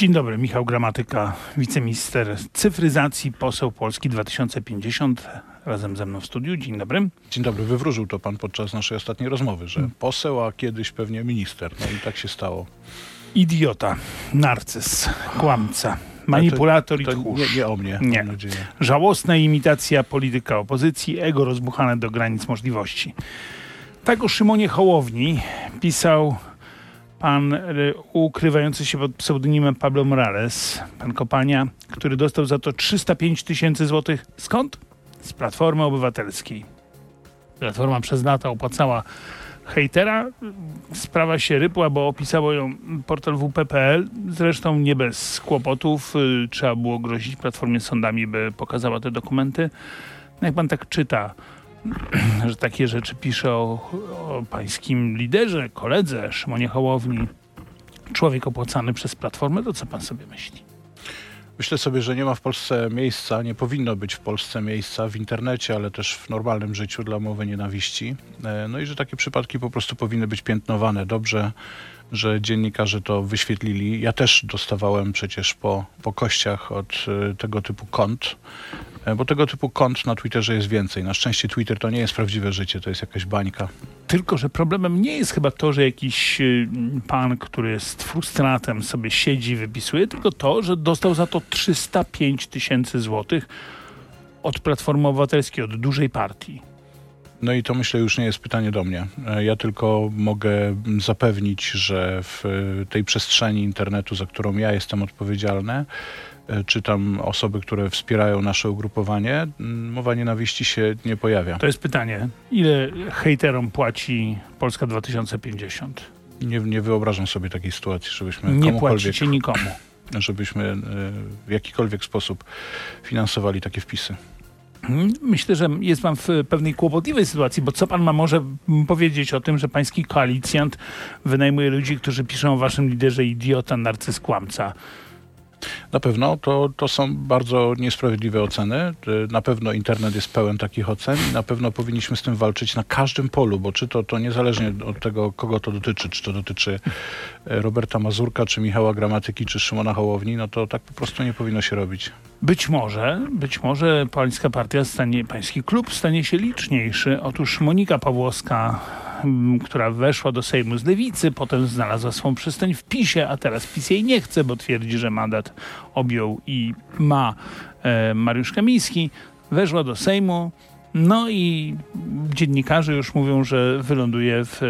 Dzień dobry, Michał Gramatyka, wiceminister cyfryzacji, poseł Polski 2050, razem ze mną w studiu. Dzień dobry. Dzień dobry, wywróżył to pan podczas naszej ostatniej rozmowy, że Hmm. poseł, a kiedyś pewnie minister. No i tak się stało. Idiota, narcyz, kłamca, manipulator i To tchórz. nie, nie o mnie, Nie. Żałosna imitacja polityka opozycji, ego rozbuchane do granic możliwości. Tak o Szymonie Hołowni pisał pan e, ukrywający się pod pseudonimem Pablo Morales, pan Kopania, który dostał za to 305 tysięcy złotych. Skąd? Z Platformy Obywatelskiej. Platforma przez lata opłacała hejtera. Sprawa się rypła, bo opisało ją portal WP.pl. Zresztą nie bez kłopotów. Y, Trzeba było grozić Platformie sądami, by pokazała te dokumenty. No Jak pan tak czyta, że takie rzeczy pisze o, o pańskim liderze, koledze Szymonie Hołowni, człowiek opłacany przez Platformę, to co pan sobie myśli? Myślę sobie, że nie ma w Polsce miejsca, nie powinno być w Polsce miejsca w internecie, ale też w normalnym życiu dla mowy nienawiści. E, No i że takie przypadki po prostu powinny być piętnowane. Dobrze, że dziennikarze to wyświetlili. Ja też dostawałem przecież po, po kościach od e, tego typu kont, bo tego typu kont na Twitterze jest więcej. Na szczęście Twitter to nie jest prawdziwe życie, to jest jakaś bańka. Tylko, że problemem nie jest chyba to, że jakiś y, pan, który jest frustratem, sobie siedzi i wypisuje, tylko to, że dostał za to 305 tysięcy złotych od Platformy Obywatelskiej, od dużej partii. No i to myślę już nie jest pytanie do mnie. E, Ja tylko mogę zapewnić, że w e, tej przestrzeni internetu, za którą ja jestem odpowiedzialny, e, czy tam osoby, które wspierają nasze ugrupowanie, mowa nienawiści się nie pojawia. To jest pytanie, ile hejterom płaci Polska 2050? Nie, nie wyobrażam sobie takiej sytuacji, żebyśmy Nie płacicie nikomu. żebyśmy e, w jakikolwiek sposób finansowali takie wpisy. Myślę, że jest pan w pewnej kłopotliwej sytuacji, bo co pan ma może powiedzieć o tym, że pański koalicjant wynajmuje ludzi, którzy piszą o waszym liderze idiota, narcyz, kłamca? Na pewno to, to są bardzo niesprawiedliwe oceny. Y, Na pewno internet jest pełen takich ocen i na pewno powinniśmy z tym walczyć na każdym polu, bo czy to, to niezależnie od tego, kogo to dotyczy, czy to dotyczy e, Roberta Mazurka, czy Michała Gramatyki, czy Szymona Hołowni, no to tak po prostu nie powinno się robić. Być może, być może pańska partia stanie, pański klub stanie się liczniejszy. Otóż Monika Pawłowska, która weszła do Sejmu z Lewicy, potem znalazła swą przystań w PiSie, a teraz PiS jej nie chce, bo twierdzi, że mandat objął i ma e, Mariusz Kamiński. Weszła do Sejmu, no i dziennikarze już mówią, że wyląduje w,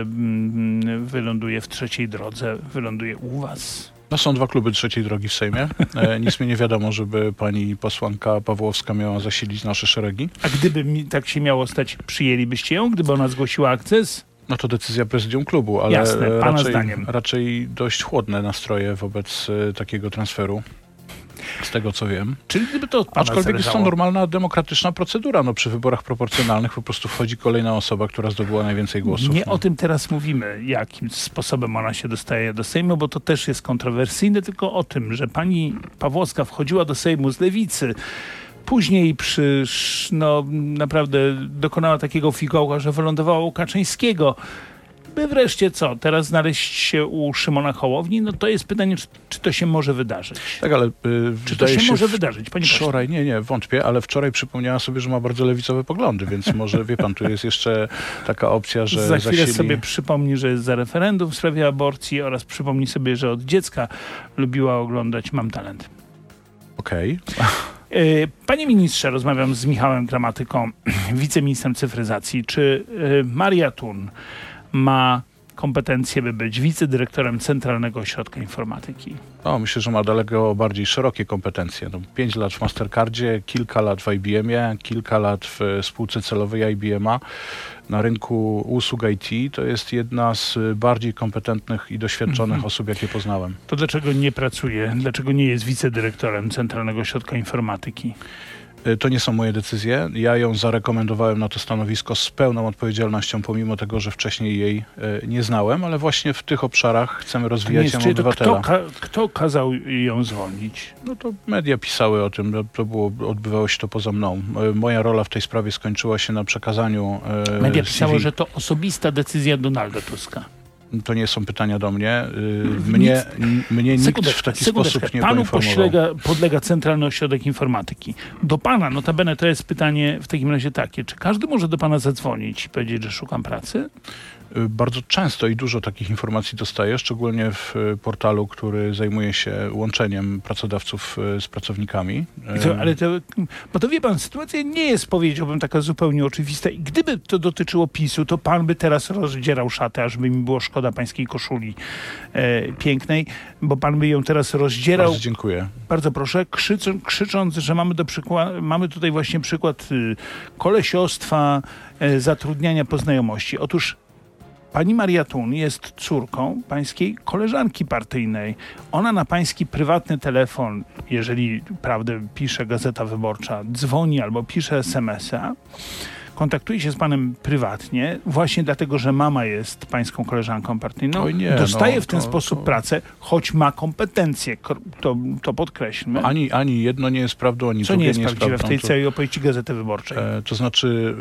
wyląduje w trzeciej drodze, wyląduje u was. No są dwa kluby trzeciej drogi w Sejmie. E, nic mi nie wiadomo, żeby pani posłanka Pawłowska miała zasilić nasze szeregi. A gdyby mi tak się miało stać, przyjęlibyście ją, gdyby ona zgłosiła akces? No to decyzja prezydium klubu, ale Jasne, pana raczej, zdaniem. raczej dość chłodne nastroje wobec e, takiego transferu. Z tego co wiem. Czyli gdyby to Aczkolwiek jest to zależało. normalna, demokratyczna procedura. No, przy wyborach proporcjonalnych po prostu wchodzi kolejna osoba, która zdobyła najwięcej głosów. Nie no. o tym teraz mówimy, jakim sposobem ona się dostaje do Sejmu, bo to też jest kontrowersyjne, tylko o tym, że pani Pawłowska wchodziła do Sejmu z lewicy. Później przy, no naprawdę dokonała takiego fikołka, że wylądowała u Kaczyńskiego. By wreszcie co, teraz znaleźć się u Szymona Hołowni? No to jest pytanie, czy, czy to się może wydarzyć. Tak, ale y, Czy to wydaje się może w- wydarzyć, panie? Wczoraj, nie, nie, wątpię, ale wczoraj przypomniała sobie, że ma bardzo lewicowe poglądy, więc może, wie pan, tu jest jeszcze taka opcja, że Za chwilę zasili... sobie przypomni, że jest za referendum w sprawie aborcji oraz przypomni sobie, że od dziecka lubiła oglądać Mam Talent. Okej. E, Panie ministrze, rozmawiam z Michałem Gramatyką, wiceministrem cyfryzacji. Czy e, Maria Tun ma kompetencje, by być wicedyrektorem Centralnego Ośrodka Informatyki? No, myślę, że ma daleko bardziej szerokie kompetencje. No, pięć lat w Mastercardzie, kilka lat w IBM-ie, kilka lat w e, spółce celowej IBM-a. Na rynku usług IT to jest jedna z bardziej kompetentnych i doświadczonych Mhm. osób, jakie poznałem. To dlaczego nie pracuje, dlaczego nie jest wicedyrektorem Centralnego Ośrodka Informatyki? Y, To nie są moje decyzje. Ja ją zarekomendowałem na to stanowisko z pełną odpowiedzialnością, pomimo tego, że wcześniej jej y, nie znałem, ale właśnie w tych obszarach chcemy rozwijać ją obywatela. kto, ka, kto kazał ją zwolnić? No to media pisały o tym, no, to było, odbywało się to poza mną. Y, Moja rola w tej sprawie skończyła się na przekazaniu Media CV. pisały, że to osobista decyzja Donalda Tuska. To nie są pytania do mnie. Y, mnie, mnie nikt w taki sposób nie Panu podlega, podlega Centralny Ośrodek Informatyki. Do pana, notabene to jest pytanie w takim razie takie, czy każdy może do pana zadzwonić i powiedzieć, że szukam pracy? Y, bardzo często i dużo takich informacji dostaję, szczególnie w y, portalu, który zajmuje się łączeniem pracodawców y, z pracownikami. To, ale to, bo to wie pan, sytuacja nie jest, powiedziałbym, taka zupełnie oczywista. I gdyby to dotyczyło PiSu, to pan by teraz rozdzierał szatę, aż by mi było szkoda pańskiej koszuli e, pięknej, bo pan by ją teraz rozdzierał. Bardzo dziękuję. Bardzo proszę, krzycząc, krzycząc że mamy, do przykład, mamy tutaj właśnie przykład y, kolesiostwa, e, zatrudniania po znajomości. Otóż Pani Maria Tun jest córką pańskiej koleżanki partyjnej. Ona na pański prywatny telefon, jeżeli prawdę pisze Gazeta Wyborcza, dzwoni albo pisze SMS-a kontaktuje się z panem prywatnie, właśnie dlatego, że mama jest pańską koleżanką partyjną, nie, dostaje no, w ten to, sposób to... pracę, choć ma kompetencje, to, to podkreślmy. Ani, ani jedno nie jest prawdą, ani Co drugie nie jest nie jest prawdziwe prawdą, w tej całej opowieści Gazety Wyborczej? E, to znaczy,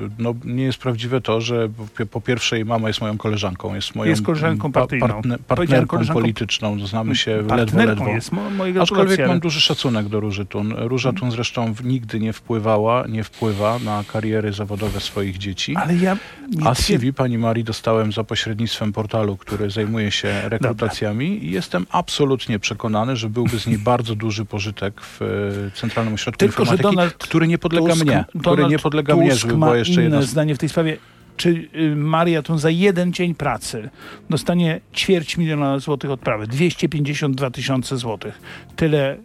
y, no, nie jest prawdziwe to, że po, po pierwsze jej mama jest moją koleżanką, jest moją jest koleżanką partyjną. Partner, partnerką polityczną, znamy się ledwo, ledwo. jest, mo, Aczkolwiek mam duży szacunek do Róży Tun. Róża Tun zresztą nigdy nie wpływała, nie wpływa na kariery zawodowe swoich dzieci. Ale ja... A CV pani Marii dostałem za pośrednictwem portalu, który zajmuje się rekrutacjami Dobra. i jestem absolutnie przekonany, że byłby z niej bardzo duży pożytek w e, Centralnym Ośrodku Tylko, Informatyki, Donald który nie podlega Tusk, mnie. Donald który nie podlega Tusk mnie, żeby jeszcze jedno... zdanie w tej sprawie czy y, Maria tu za jeden dzień pracy dostanie ćwierć miliona złotych odprawy, 252 tysiące złotych. Tyle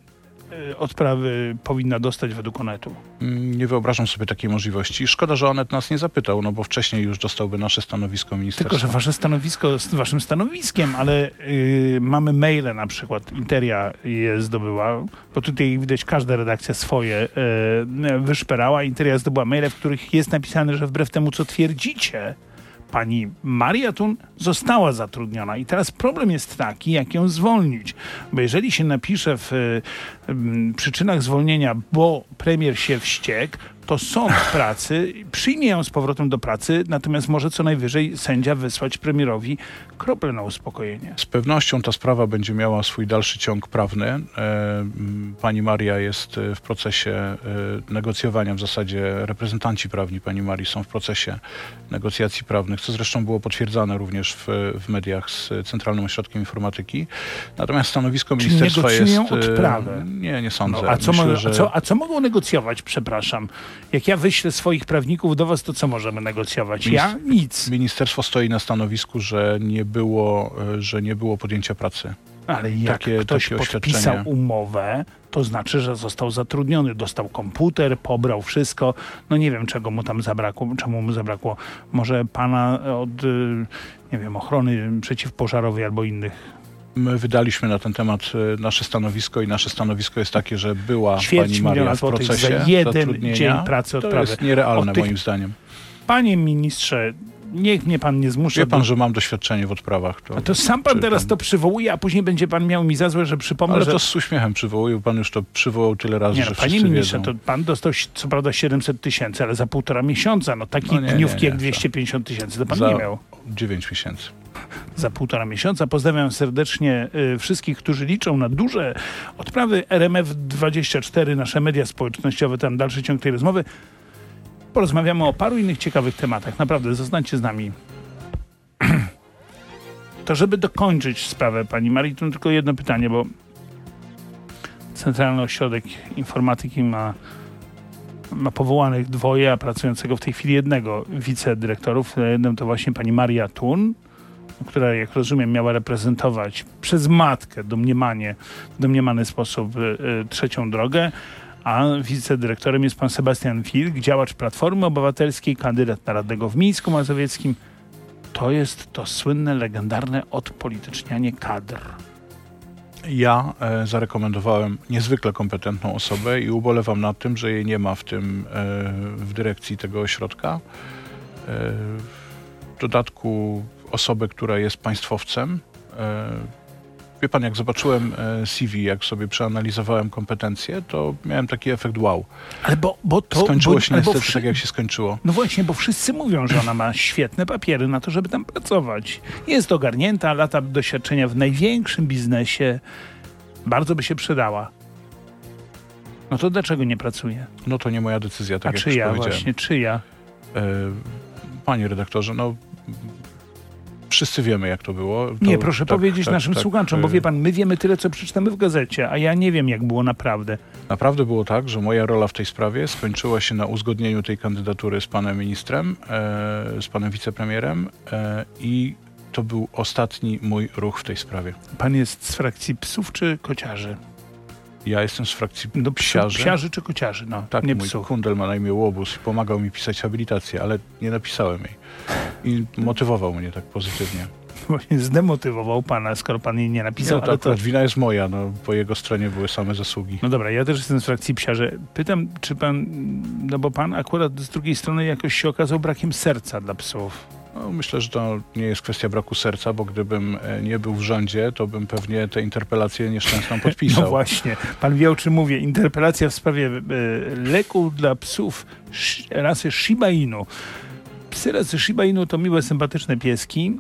odprawy powinna dostać według Onetu? Mm, nie wyobrażam sobie takiej możliwości. Szkoda, że Onet nas nie zapytał, no bo wcześniej już dostałby nasze stanowisko ministerstwa. Tylko, że wasze stanowisko jest waszym stanowiskiem, ale yy, mamy maile na przykład, Interia je zdobyła, bo tutaj widać każda redakcja swoje yy, wyszperała. Interia zdobyła maile, w których jest napisane, że wbrew temu, co twierdzicie, pani Maria Tun została zatrudniona. I teraz problem jest taki, jak ją zwolnić. Bo jeżeli się napisze w, w przyczynach zwolnienia, bo premier się wściekł, to sąd pracy przyjmie ją z powrotem do pracy, natomiast może co najwyżej sędzia wysłać premierowi krople na uspokojenie. Z pewnością ta sprawa będzie miała swój dalszy ciąg prawny. E, pani Maria jest w procesie e, negocjowania, w zasadzie reprezentanci prawni pani Marii są w procesie negocjacji prawnych, co zresztą było potwierdzane również w, w mediach z Centralnym Ośrodkiem Informatyki. Natomiast stanowisko Czyli ministerstwa jest... E, odprawę. Nie, nie sądzę. No, a, co Myślę, że... a, co, a co mogą negocjować, przepraszam? Jak ja wyślę swoich prawników do was, to co możemy negocjować? Ja? Nic. Ministerstwo stoi na stanowisku, że nie było, e, że nie było podjęcia pracy. Ale jak takie, ktoś takie podpisał umowę, to znaczy, że został zatrudniony, dostał komputer, pobrał wszystko. No nie wiem, czego mu tam zabrakło, czemu mu zabrakło. Może pana od, y, nie wiem, ochrony przeciwpożarowej albo innych My wydaliśmy na ten temat y, nasze stanowisko i nasze stanowisko jest takie, że była Ćwierć pani Maria w procesie za jeden dzień pracy odprawy. To jest nierealne tych... moim zdaniem. Panie ministrze, niech mnie pan nie zmusza. Wie pan, do... że mam doświadczenie w odprawach. To, a to sam pan teraz pan... to przywołuje, a później będzie pan miał mi za złe, że przypomnę, Ale że... to z uśmiechem przywołuję, pan już to przywołał tyle razy, nie, no, że Panie ministrze, wiedzą. to pan dostał co prawda 700 tysięcy, ale za półtora miesiąca. No takiej no dniówki jak 250 tysięcy to pan za nie miał. 9 miesięcy za półtora miesiąca. Pozdrawiam serdecznie y, wszystkich, którzy liczą na duże odprawy RMF24, nasze media społecznościowe, tam dalszy ciąg tej rozmowy. Porozmawiamy o paru innych ciekawych tematach. Naprawdę, zostańcie z nami. To żeby dokończyć sprawę pani Marii, to tylko jedno pytanie, bo Centralny Ośrodek Informatyki ma, ma powołanych dwoje, a pracującego w tej chwili jednego wicedyrektorów. Jednym to właśnie pani Maria Tun, która, jak rozumiem, miała reprezentować przez matkę domniemanie, domniemany sposób y, y, trzecią drogę, a wicedyrektorem jest pan Sebastian Wilk, działacz Platformy Obywatelskiej, kandydat na radnego w Mińsku Mazowieckim. To jest to słynne, legendarne odpolitycznianie kadr. Ja e, zarekomendowałem niezwykle kompetentną osobę i ubolewam nad tym, że jej nie ma w tym, e, w dyrekcji tego ośrodka. E, w dodatku osobę, która jest państwowcem, e, wie pan, jak zobaczyłem e, CV, jak sobie przeanalizowałem kompetencje, to miałem taki efekt wow. Ale bo, bo to... Skończyło się bo niestety wszy- tak, jak się skończyło. No właśnie, bo wszyscy mówią, że ona ma świetne papiery na to, żeby tam pracować. Jest ogarnięta, lata doświadczenia w największym biznesie. Bardzo by się przydała. No to dlaczego nie pracuje? No to nie moja decyzja, tak A jak czyja powiedziałem. właśnie, czyja? E, Panie redaktorze, no wszyscy wiemy, jak to było. To, Nie, proszę tak, powiedzieć tak, naszym tak, słuchaczom, bo e, wie pan, my wiemy tyle, co przeczytamy w gazecie, a ja nie wiem, jak było naprawdę. Naprawdę było tak, że moja rola w tej sprawie skończyła się na uzgodnieniu tej kandydatury z panem ministrem, e, z panem wicepremierem e, i to był ostatni mój ruch w tej sprawie. Pan jest z frakcji psów czy kociarzy? Ja jestem z frakcji No, psiarzy. psiarzy czy kociarzy, no, Tak, nie mój psów. kundel ma na imię Łobuz i pomagał mi pisać habilitację, ale nie napisałem jej. I motywował mnie tak pozytywnie. Właśnie zdemotywował pana, skoro pan jej nie napisał, Nie, to ale to... akurat wina jest moja, no, po jego stronie były same zasługi. No dobra, ja też jestem z frakcji psiarzy. Pytam, czy pan, no bo pan akurat z drugiej strony jakoś się okazał brakiem serca dla psów. No, myślę, że to nie jest kwestia braku serca, bo gdybym e, nie był w rządzie, to bym pewnie tę interpelację nieszczęsną podpisał. No właśnie, pan wie o czym mówię. Interpelacja w sprawie leku dla psów rasy Shiba Inu. Psy rasy Shiba Inu to miłe, sympatyczne pieski,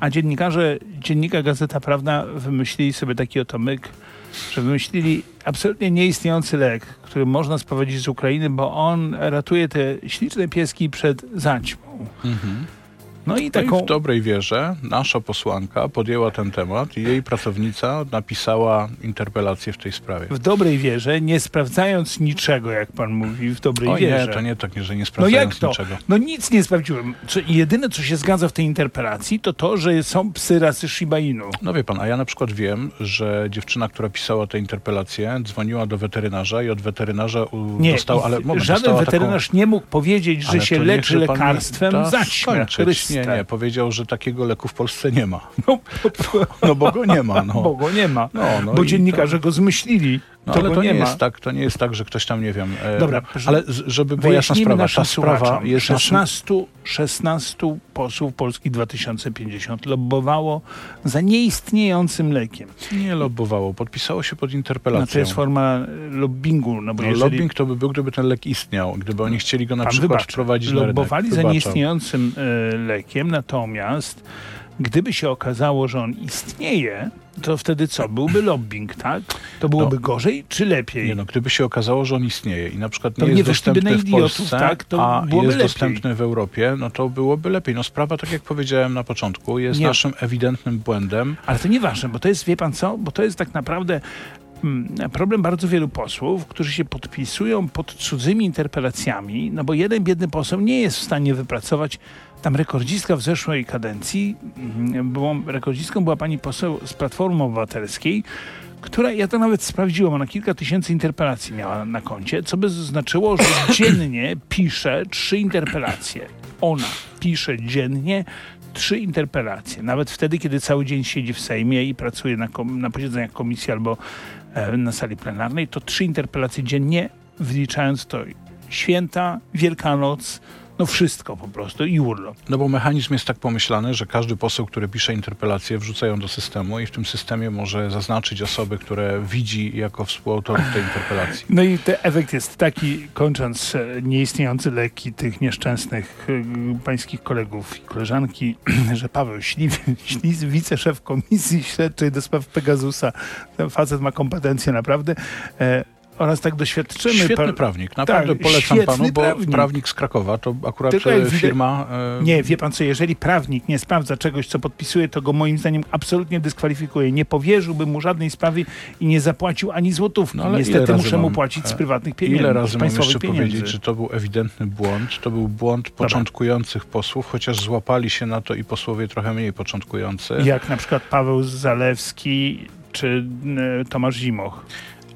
a dziennikarze, dziennika Gazeta Prawna wymyślili sobie taki oto myk, że wymyślili absolutnie nieistniejący lek, który można sprowadzić z Ukrainy, bo on ratuje te śliczne pieski przed zaćmą. Mhm. No i No taką... i w dobrej wierze nasza posłanka podjęła ten temat i jej pracownica napisała interpelację w tej sprawie. w dobrej wierze, nie sprawdzając niczego, jak pan mówi, w dobrej O wierze. nie, to nie tak, że nie No sprawdzając jak to? niczego. No nic nie sprawdziłem. Co, jedyne, co się zgadza w tej interpelacji, to to, że są psy rasy Shiba Inu. No wie pan, a ja na przykład wiem, że dziewczyna, która pisała tę interpelację, dzwoniła do weterynarza i od weterynarza u, Nie, dostała, ale moment, żaden weterynarz nie mógł powiedzieć, taką, że ale się leczy niechże pan Nie, nie, powiedział, że takiego leku w Polsce nie ma. No, No bo go nie ma, no. bo go nie ma. No, no bo dziennikarze go zmyślili. No, ale to nie, ma. jest tak, to nie jest tak, że ktoś tam, nie wiem. E, Dobra, no, ale żeby była jasna sprawa, ta sprawa jest naszym 16, 16 posłów Polski 2050 lobbowało za nieistniejącym lekiem. nie lobbowało, podpisało się pod No, interpelacją. to jest forma e, lobbingu, no bo no, jeżeli Lobbying to by był, gdyby ten lek istniał, gdyby oni chcieli go na Pan przykład wprowadzić na rynek. lobbowali za nieistniejącym e, lekiem, natomiast gdyby się okazało, że on istnieje, to wtedy co? Byłby lobbying, tak? To byłoby gorzej czy lepiej? Nie no, gdyby się okazało, że on istnieje i na przykład To nie nie jest wyszliby dostępny na w idiotów, Polsce, tak? To a jest lepiej. dostępny w Europie, no to byłoby lepiej. No sprawa, tak jak powiedziałem na początku, jest Nie. naszym ewidentnym błędem. Ale to nieważne, bo to jest, wie pan co, bo to jest tak naprawdę mm, problem bardzo wielu posłów, którzy się podpisują pod cudzymi interpelacjami, no bo jeden biedny poseł nie jest w stanie wypracować tam rekordzistka w zeszłej kadencji, mm, byłą, rekordzistką była pani poseł z Platformy Obywatelskiej, która, ja to nawet sprawdziłam, ona kilka tysięcy interpelacji miała na koncie, co by znaczyło, że dziennie pisze trzy interpelacje. Ona pisze dziennie trzy interpelacje. Nawet wtedy, kiedy cały dzień siedzi w Sejmie i pracuje na, kom- na posiedzeniach komisji albo e, na sali plenarnej, to trzy interpelacje dziennie, wliczając to święta, Wielkanoc, no wszystko po prostu i urlop. No bo mechanizm jest tak pomyślany, że każdy poseł, który pisze interpelację, wrzuca ją do systemu i w tym systemie może zaznaczyć osoby, które widzi jako współautorów tej interpelacji. No i ten efekt jest taki, kończąc e, nieistniejące leki tych nieszczęsnych e, pańskich kolegów i koleżanki, że Paweł Śliw, Śliz, wiceszef Komisji Śledczej do spraw Pegasusa, ten facet ma kompetencje naprawdę, e, oraz tak doświadczymy. Świetny prawnik, naprawdę Tak, polecam panu, bo prawnik. prawnik. z Krakowa to akurat Tylko e, firma... e, Nie, wie pan co, jeżeli prawnik nie sprawdza czegoś, co podpisuje, to go moim zdaniem absolutnie dyskwalifikuje. Nie powierzyłbym mu żadnej sprawy i nie zapłacił ani złotówki. No Niestety muszę mu mam, płacić z e, prywatnych pieniędzy, Ile razy mam jeszcze pieniędzy. powiedzieć, że to był ewidentny błąd? To był błąd początkujących posłów, chociaż złapali się na to i posłowie trochę mniej początkujący. Jak na przykład Paweł Zalewski czy e, Tomasz Zimoch.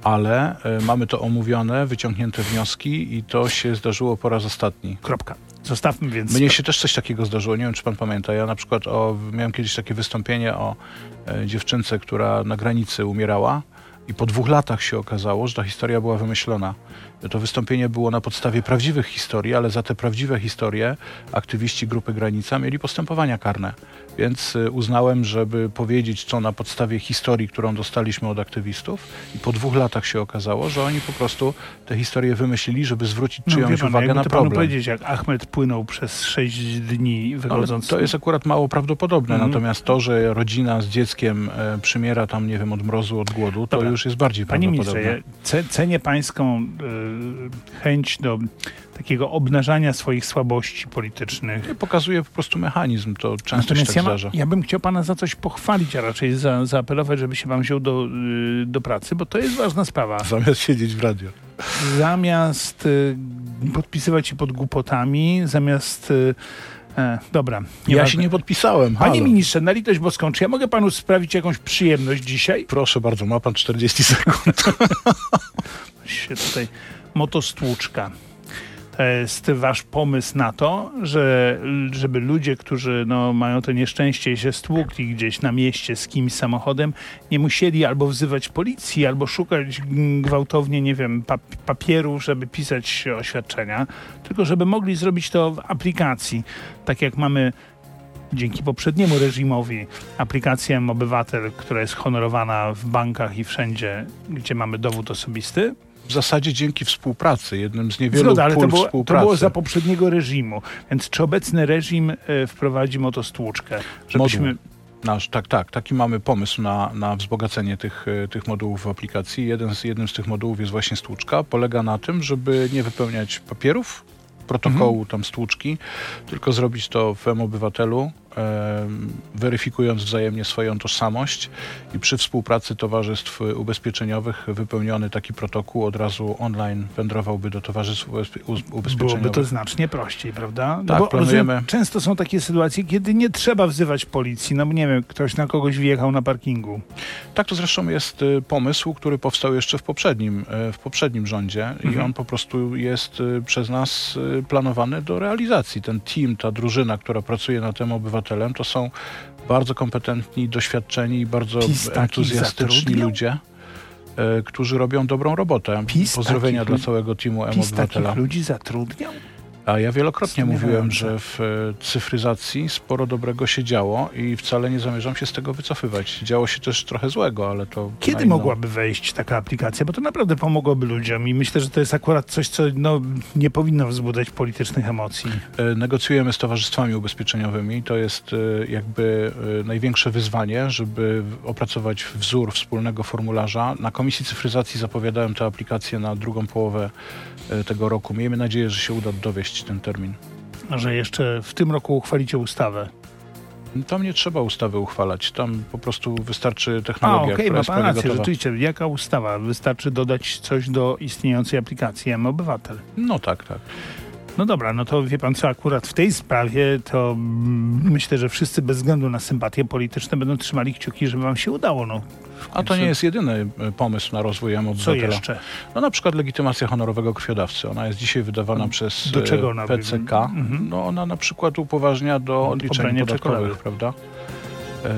Ale e, mamy to omówione, wyciągnięte wnioski i to się zdarzyło po raz ostatni. Kropka. Zostawmy więc. Mnie się też coś takiego zdarzyło, nie wiem czy pan pamięta. Ja na przykład o, miałem kiedyś takie wystąpienie o e, dziewczynce, która na granicy umierała I po dwóch latach się okazało, że ta historia była wymyślona. To wystąpienie było na podstawie prawdziwych historii, ale za te prawdziwe historie aktywiści Grupy Granica mieli postępowania karne. Więc y, uznałem, żeby powiedzieć co na podstawie historii, którą dostaliśmy od aktywistów i po dwóch latach się okazało, że oni po prostu te historie wymyślili, żeby zwrócić No, czyjąś pan, uwagę na to panu problem. powiedzieć, jak Ahmed płynął przez sześć dni Ale wychodząc... to jest akurat mało prawdopodobne, Mhm. natomiast to, że rodzina z dzieckiem e, przymiera tam, nie wiem, od mrozu, od głodu, to Dobra. już jest bardziej Panie ministrze, ja ce, cenię pańską y, chęć do takiego obnażania swoich słabości politycznych. Nie pokazuje po prostu mechanizm, to często się Natomiast tak ja, ma, ja bym chciał pana za coś pochwalić, a raczej za, zaapelować, żeby się pan wziął do, y, do pracy, bo to jest ważna sprawa. Zamiast siedzieć w radio. Zamiast y, podpisywać się pod głupotami, zamiast... Y, e, dobra. Ja nieważne. się nie podpisałem. Panie halo. ministrze, na litość boską, czy ja mogę panu sprawić jakąś przyjemność dzisiaj? Proszę bardzo, ma pan 40 sekund. się tutaj motostłuczka. To jest wasz pomysł na to, że, żeby ludzie, którzy no, mają to nieszczęście i się stłukli gdzieś na mieście z kimś samochodem, nie musieli albo wzywać policji, albo szukać gwałtownie, nie wiem, pap- papierów, żeby pisać oświadczenia, tylko żeby mogli zrobić to w aplikacji. Tak jak mamy dzięki poprzedniemu reżimowi aplikację M-Obywatel, która jest honorowana w bankach i wszędzie, gdzie mamy dowód osobisty, W zasadzie dzięki współpracy, jednym z niewielu Zgoda, ale to było, to współpracy. było za poprzedniego reżimu. Więc czy obecny reżim e, wprowadzi motostłuczkę? Żebyśmy... Nasz, tak, tak. Taki mamy pomysł na, na wzbogacenie tych, e, tych modułów w aplikacji. Jeden z, jednym z tych modułów jest właśnie stłuczka. Polega na tym, żeby nie wypełniać papierów, protokołu Mhm. tam stłuczki, tylko zrobić to w M-Obywatelu, weryfikując wzajemnie swoją tożsamość i przy współpracy towarzystw ubezpieczeniowych wypełniony taki protokół od razu online wędrowałby do towarzystw ubezpieczeniowych. Byłoby to znacznie prościej, prawda? No Tak, bo planujemy- rozumiem, często są takie sytuacje, kiedy nie trzeba wzywać policji. No bo nie wiem, ktoś na kogoś wjechał na parkingu. Tak, to zresztą jest y, pomysł, który powstał jeszcze w poprzednim, y, w poprzednim rządzie i Mhm. on po prostu jest y, przez nas planowany do realizacji. Ten team, ta drużyna, która pracuje nad tym obywatelem, to są bardzo kompetentni, doświadczeni i bardzo PiS entuzjastyczni ludzie, y, którzy robią dobrą robotę. PiS Pozdrowienia dla całego teamu PiS M-Obywatela. takich ludzi zatrudniał? A ja wielokrotnie mówiłem, Zastanawiające. że w e, cyfryzacji sporo dobrego się działo i wcale nie zamierzam się z tego wycofywać. Działo się też trochę złego, ale to. Kiedy inną- mogłaby wejść taka aplikacja? Bo to naprawdę pomogłoby ludziom i myślę, że to jest akurat coś, co no, nie powinno wzbudzać politycznych emocji. E, Negocjujemy z towarzystwami ubezpieczeniowymi. To jest e, jakby największe wyzwanie, żeby opracować wzór wspólnego formularza. Na Komisji Cyfryzacji zapowiadałem tę aplikację na drugą połowę tego roku. Miejmy nadzieję, że się uda dowieść ten termin. Że jeszcze w tym roku uchwalicie ustawę. Tam nie trzeba ustawy uchwalać. Tam po prostu wystarczy A, technologia, okej, która ma pan rację, rzeczywiście. Jaka ustawa? Wystarczy dodać coś do istniejącej aplikacji M-Obywatel. No tak, tak. No dobra, no to wie pan co, akurat w tej sprawie to mm, myślę, że wszyscy bez względu na sympatie polityczne będą trzymali kciuki, żeby wam się udało. No. A to nie jest jedyny e, pomysł na rozwój Co M-Obywatela. jeszcze? No na przykład legitymacja honorowego krwiodawcy. Ona jest dzisiaj wydawana przez Do e, czego ona PCK. Mhm. No ona na przykład upoważnia do odliczeń podatkowych, prawda? E,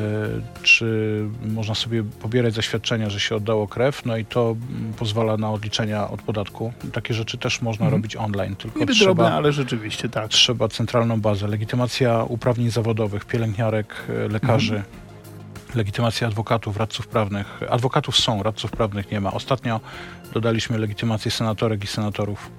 czy można sobie pobierać zaświadczenia, że się oddało krew, no i to mm, pozwala na odliczenia od podatku. Takie rzeczy też można Mhm. robić online, tylko Niby trzeba, drobne, ale rzeczywiście tak. trzeba centralną bazę. Legitymacja uprawnień zawodowych, pielęgniarek, e, lekarzy. Mhm. Legitymacja adwokatów, radców prawnych. Adwokatów są, radców prawnych nie ma. Ostatnio dodaliśmy legitymację senatorek i senatorów.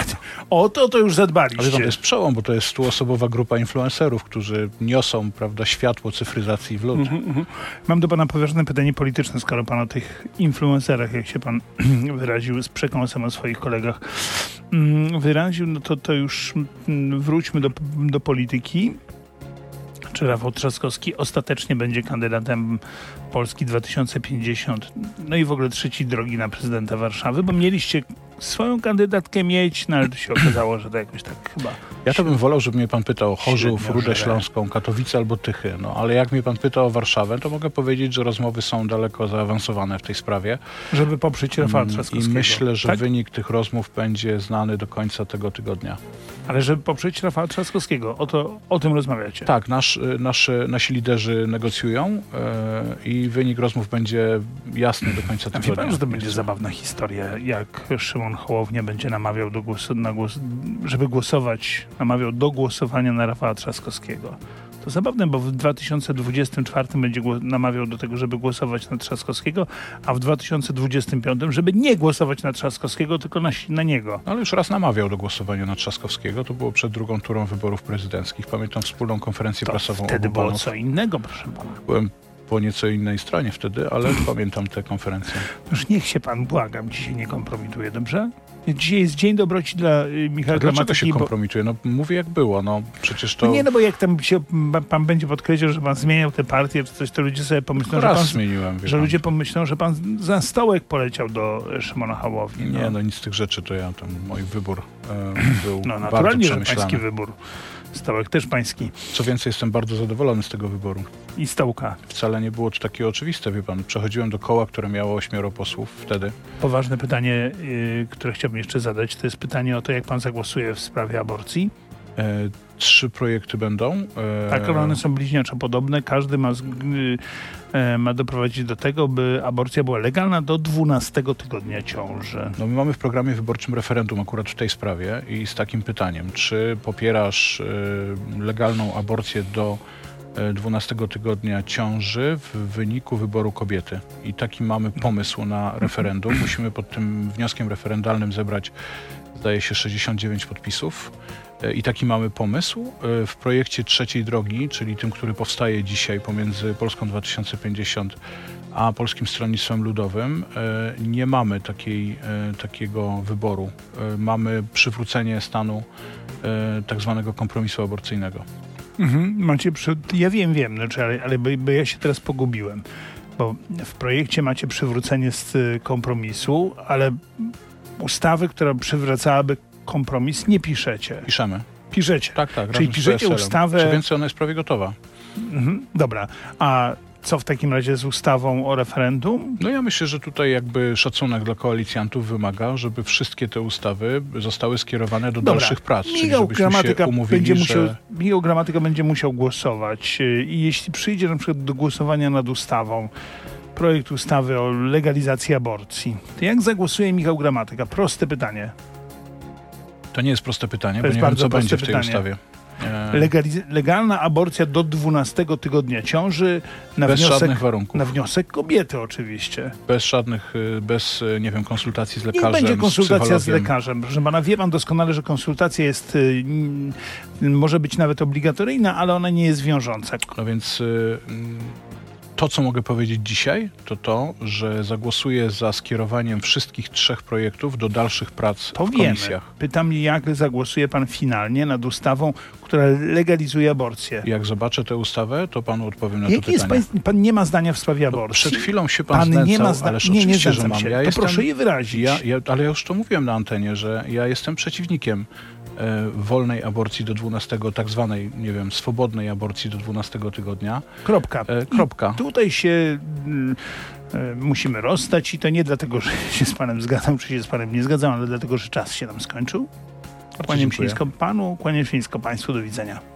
o to to już Ale to zadbaliście. jest przełom, bo to jest stuosobowa grupa influencerów, którzy niosą prawda, światło cyfryzacji w lud. Mhm, mhm. Mam do pana poważne pytanie polityczne, skoro pan o tych influencerach, jak się pan wyraził z przekąsem o swoich kolegach, mm, wyraził, no to, to już mm, wróćmy do, do polityki. Czy Rafał Trzaskowski ostatecznie będzie kandydatem Polski 2050, no i w ogóle trzeci drogi na prezydenta Warszawy, bo mieliście swoją kandydatkę mieć, no ale to się okazało, że to jakoś tak chyba Ja to bym wolał, żeby mnie pan pytał o Chorzów, Rudę. Śląską, Katowice albo Tychy. No, ale jak mnie pan pyta o Warszawę, to mogę powiedzieć, że rozmowy są daleko zaawansowane w tej sprawie. Żeby poprzeć Rafała Mm, I Trzaskowskiego. myślę, że tak? wynik tych rozmów będzie znany do końca tego tygodnia. Ale żeby poprzeć Rafała Trzaskowskiego. O, to, o tym rozmawiacie. Tak, nasz, y, nasze, nasi liderzy negocjują y, i wynik rozmów będzie jasny do końca A wie tygodnia. pan, że to będzie zabawna historia, jak Szymon Hołownia będzie namawiał do głosu, na głos, żeby głosować, namawiał do głosowania na Rafała Trzaskowskiego. To zabawne, bo w 2024 będzie namawiał do tego, żeby głosować na Trzaskowskiego, a w 2025, żeby nie głosować na Trzaskowskiego, tylko na, na niego. No, ale już raz namawiał do głosowania na Trzaskowskiego. To było przed drugą turą wyborów prezydenckich. Pamiętam wspólną konferencję To prasową wtedy było panów. co innego, proszę pana. Byłem po nieco innej stronie wtedy, ale pamiętam tę konferencję. Już niech się pan, błagam, dzisiaj nie kompromituje, dobrze? Dzisiaj jest Dzień Dobroci dla y, Michała A dlaczego się Gramatyki, kompromituje? No mówię jak było. No przecież to No nie, no bo jak tam się pan, będzie podkreślał, że pan zmieniał tę partię czy coś, to ludzie sobie pomyślą, że, raz pan, zmieniłem. że pan. ludzie pomyślą, że pan za stołek poleciał do Szymona Hołowni. Nie, no nic z tych rzeczy to ja tam, mój wybór e, był no naturalnie, że pański wybór. Stołek też pański. Co więcej, jestem bardzo zadowolony z tego wyboru. I stołka. Wcale nie było to takie oczywiste, wie pan. Przechodziłem do koła, które miało ośmioro posłów wtedy. Poważne pytanie, y, które chciałbym jeszcze zadać, to jest pytanie o to, jak pan zagłosuje w sprawie aborcji. Trzy projekty będą. E, Tak, one są bliźniaczo podobne. Każdy ma, y, e, ma doprowadzić do tego, by aborcja była legalna do 12 tygodnia ciąży. No my mamy w programie wyborczym referendum akurat w tej sprawie i z takim pytaniem, czy popierasz e, legalną aborcję do e, 12 tygodnia ciąży w wyniku wyboru kobiety. I taki mamy pomysł na referendum. Musimy pod tym wnioskiem referendalnym zebrać, zdaje się, 69 podpisów. E, I taki mamy pomysł. E, W projekcie trzeciej drogi, czyli tym, który powstaje dzisiaj pomiędzy Polską 2050 a Polskim Stronnictwem Ludowym, e, nie mamy takiej, takiego wyboru. Mamy przywrócenie stanu tak zwanego kompromisu aborcyjnego. Mhm, macie przy... Ja wiem, wiem, znaczy, ale, ale bo, bo ja się teraz pogubiłem. Bo w projekcie macie przywrócenie z y, kompromisu, ale ustawy, która przywracałaby kompromis, nie piszecie. Piszemy. Piszecie. Tak, tak. Czyli piszecie ustawę- Co więcej, ona jest prawie gotowa. Mhm, dobra. A co w takim razie z ustawą o referendum? No ja myślę, że tutaj jakby szacunek dla koalicjantów wymaga, żeby wszystkie te ustawy zostały skierowane do Dobra. dalszych prac. Czyli żebyśmy Gramatyka, się umówili, będzie że... musiał, Michał Gramatyka będzie musiał głosować y, i jeśli przyjdzie na przykład do głosowania nad ustawą, projekt ustawy o legalizacji aborcji, to jak zagłosuje Michał Gramatyka? Proste pytanie. To nie jest proste pytanie, To bo nie wiem, bardzo co będzie w tej pytanie. ustawie. E, Legaliz- legalna aborcja do 12 tygodnia ciąży na bez wniosek, żadnych warunków. na wniosek kobiety oczywiście. Bez żadnych, y, bez, y, nie wiem, konsultacji z lekarzem, będzie konsultacja z, z lekarzem. Proszę pana, wie pan doskonale, że konsultacja jest, y, może być nawet obligatoryjna, ale ona nie jest wiążąca. No więc mm, to, co mogę powiedzieć dzisiaj, to to, że zagłosuję za skierowaniem wszystkich trzech projektów do dalszych prac w komisjach. Pytam, jak zagłosuje pan finalnie nad ustawą, która legalizuje aborcję. Jak zobaczę tę ustawę, to panu odpowiem na Jakie to jest pytanie. pan, pan nie ma zdania w sprawie aborcji? Przed chwilą się pan, Pan znęcał, nie ma zdania. ależ Nie, nie oczywiście, że znęcam mam. się. Ja to jestem, proszę je wyrazić. ja, ja, ale ja już to mówiłem na antenie, że ja jestem przeciwnikiem wolnej aborcji do 12, tak zwanej, nie wiem, swobodnej aborcji do 12 tygodnia. Kropka. E, kropka. I tutaj się e, musimy rozstać i to nie dlatego, że się z panem zgadzam, czy się z panem nie zgadzam, ale dlatego, że czas się nam skończył. Kłaniam się nisko panu, kłaniam się nisko państwu. Do widzenia.